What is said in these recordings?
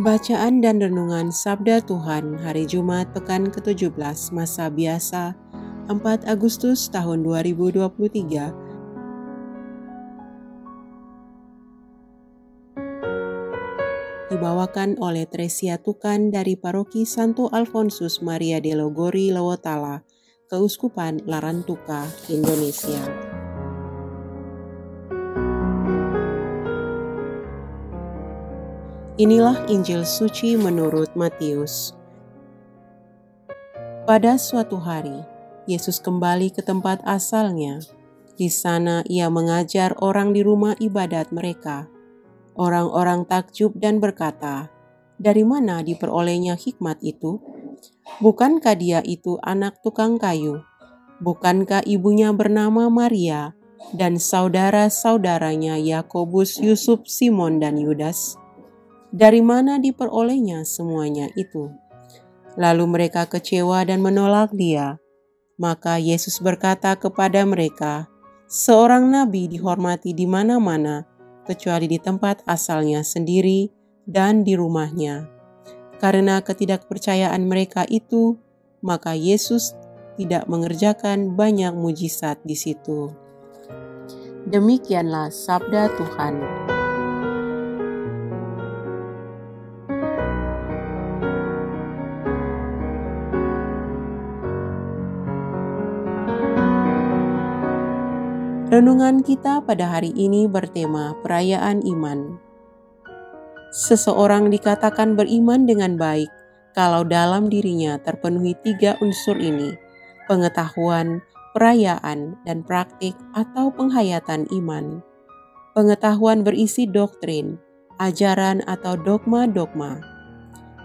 Bacaan dan Renungan Sabda Tuhan Hari Jumat Pekan ke-17 Masa Biasa 4 Agustus tahun 2023 Dibawakan oleh Tresia Tukan dari Paroki Santo Alfonsus Maria de Logori Lewotala, Keuskupan Larantuka, Indonesia. Inilah Injil suci menurut Matius. Pada suatu hari, Yesus kembali ke tempat asalnya. Di sana ia mengajar orang di rumah ibadat mereka. Orang-orang takjub dan berkata, "Dari mana diperolehnya hikmat itu? Bukankah dia itu anak tukang kayu? Bukankah ibunya bernama Maria dan saudara-saudaranya Yakobus, Yusuf, Simon, dan Yudas?" Dari mana diperolehnya semuanya itu. Lalu mereka kecewa dan menolak dia. Maka Yesus berkata kepada mereka, "Seorang nabi dihormati di mana-mana, kecuali di tempat asalnya sendiri dan di rumahnya." Karena ketidakpercayaan mereka itu, maka Yesus tidak mengerjakan banyak mujizat di situ. Demikianlah sabda Tuhan. Renungan kita pada hari ini bertema perayaan iman. Seseorang dikatakan beriman dengan baik kalau dalam dirinya terpenuhi tiga unsur ini: pengetahuan, perayaan, dan praktik atau penghayatan iman. Pengetahuan berisi doktrin, ajaran atau dogma-dogma.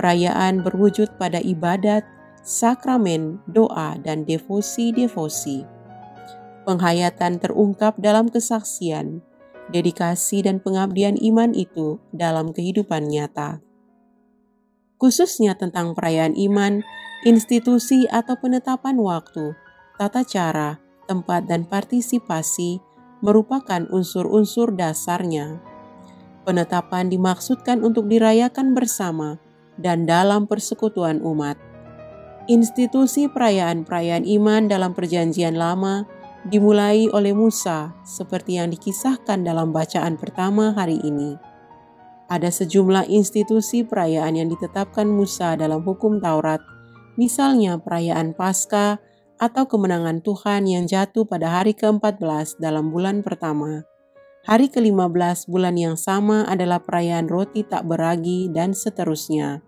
Perayaan berwujud pada ibadat, sakramen, doa, dan devosi-devosi penghayatan terungkap dalam kesaksian, dedikasi dan pengabdian iman itu dalam kehidupan nyata. Khususnya tentang perayaan iman, institusi atau penetapan waktu, tata cara, tempat dan partisipasi merupakan unsur-unsur dasarnya. Penetapan dimaksudkan untuk dirayakan bersama dan dalam persekutuan umat. Institusi perayaan-perayaan iman dalam Perjanjian Lama dimulai oleh Musa, seperti yang dikisahkan dalam bacaan pertama hari ini. Ada sejumlah institusi perayaan yang ditetapkan Musa dalam hukum Taurat, misalnya perayaan Paskah atau kemenangan Tuhan yang jatuh pada hari ke-14 dalam bulan pertama. Hari ke-15 bulan yang sama adalah perayaan roti tak beragi dan seterusnya.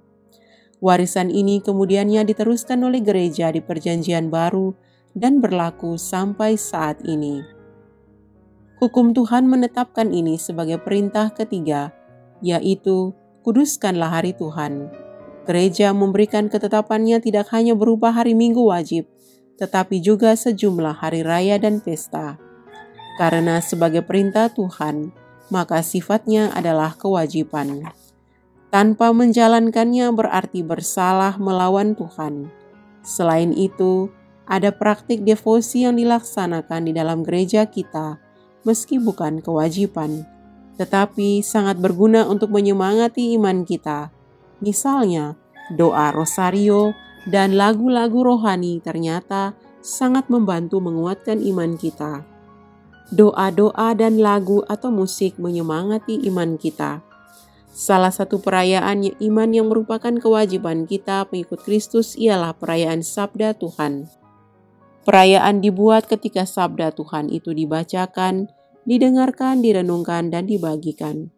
Warisan ini kemudiannya diteruskan oleh gereja di Perjanjian Baru dan berlaku sampai saat ini. Hukum Tuhan menetapkan ini sebagai perintah ketiga, yaitu kuduskanlah hari Tuhan. Gereja memberikan ketetapannya tidak hanya berupa hari Minggu wajib, tetapi juga sejumlah hari raya dan pesta. Karena sebagai perintah Tuhan, maka sifatnya adalah kewajiban. Tanpa menjalankannya berarti bersalah melawan Tuhan. Selain itu, ada praktik devosi yang dilaksanakan di dalam gereja kita, meski bukan kewajiban, tetapi sangat berguna untuk menyemangati iman kita. Misalnya, doa rosario dan lagu-lagu rohani ternyata sangat membantu menguatkan iman kita. Doa-doa dan lagu atau musik menyemangati iman kita. Salah satu perayaan iman yang merupakan kewajiban kita pengikut Kristus ialah perayaan Sabda Tuhan. Perayaan dibuat ketika sabda Tuhan itu dibacakan, didengarkan, direnungkan, dan dibagikan.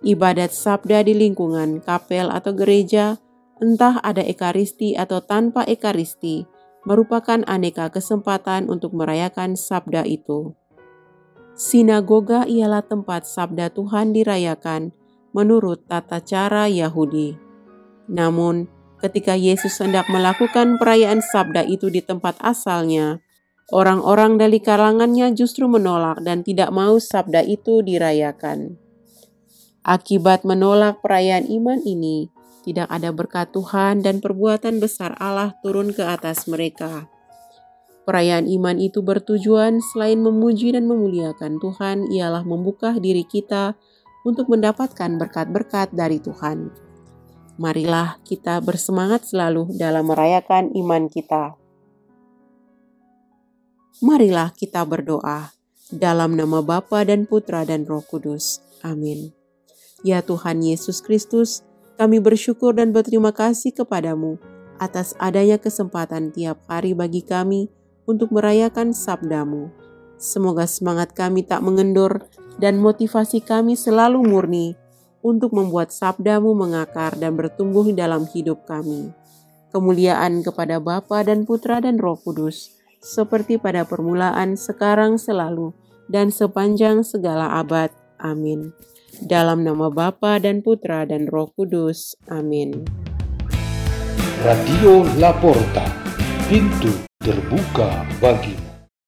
Ibadat sabda di lingkungan kapel atau gereja, entah ada ekaristi atau tanpa ekaristi, merupakan aneka kesempatan untuk merayakan sabda itu. Sinagoga ialah tempat sabda Tuhan dirayakan menurut tata cara Yahudi. Namun, ketika Yesus hendak melakukan perayaan sabda itu di tempat asalnya, orang-orang dari kalangannya justru menolak dan tidak mau sabda itu dirayakan. Akibat menolak perayaan iman ini, tidak ada berkat Tuhan dan perbuatan besar Allah turun ke atas mereka. Perayaan iman itu bertujuan selain memuji dan memuliakan Tuhan ialah membuka diri kita untuk mendapatkan berkat-berkat dari Tuhan. Marilah kita bersemangat selalu dalam merayakan iman kita. Marilah kita berdoa dalam nama Bapa dan Putra dan Roh Kudus. Amin. Ya Tuhan Yesus Kristus, kami bersyukur dan berterima kasih kepadamu atas adanya kesempatan tiap hari bagi kami untuk merayakan sabdamu. Semoga semangat kami tak mengendur dan motivasi kami selalu murni untuk membuat sabdamu mengakar dan bertumbuh dalam hidup kami. Kemuliaan kepada Bapa dan Putra dan Roh Kudus, seperti pada permulaan, sekarang, selalu, dan sepanjang segala abad. Amin. Dalam nama Bapa dan Putra dan Roh Kudus. Amin. Radio Laporta, pintu terbuka bagimu.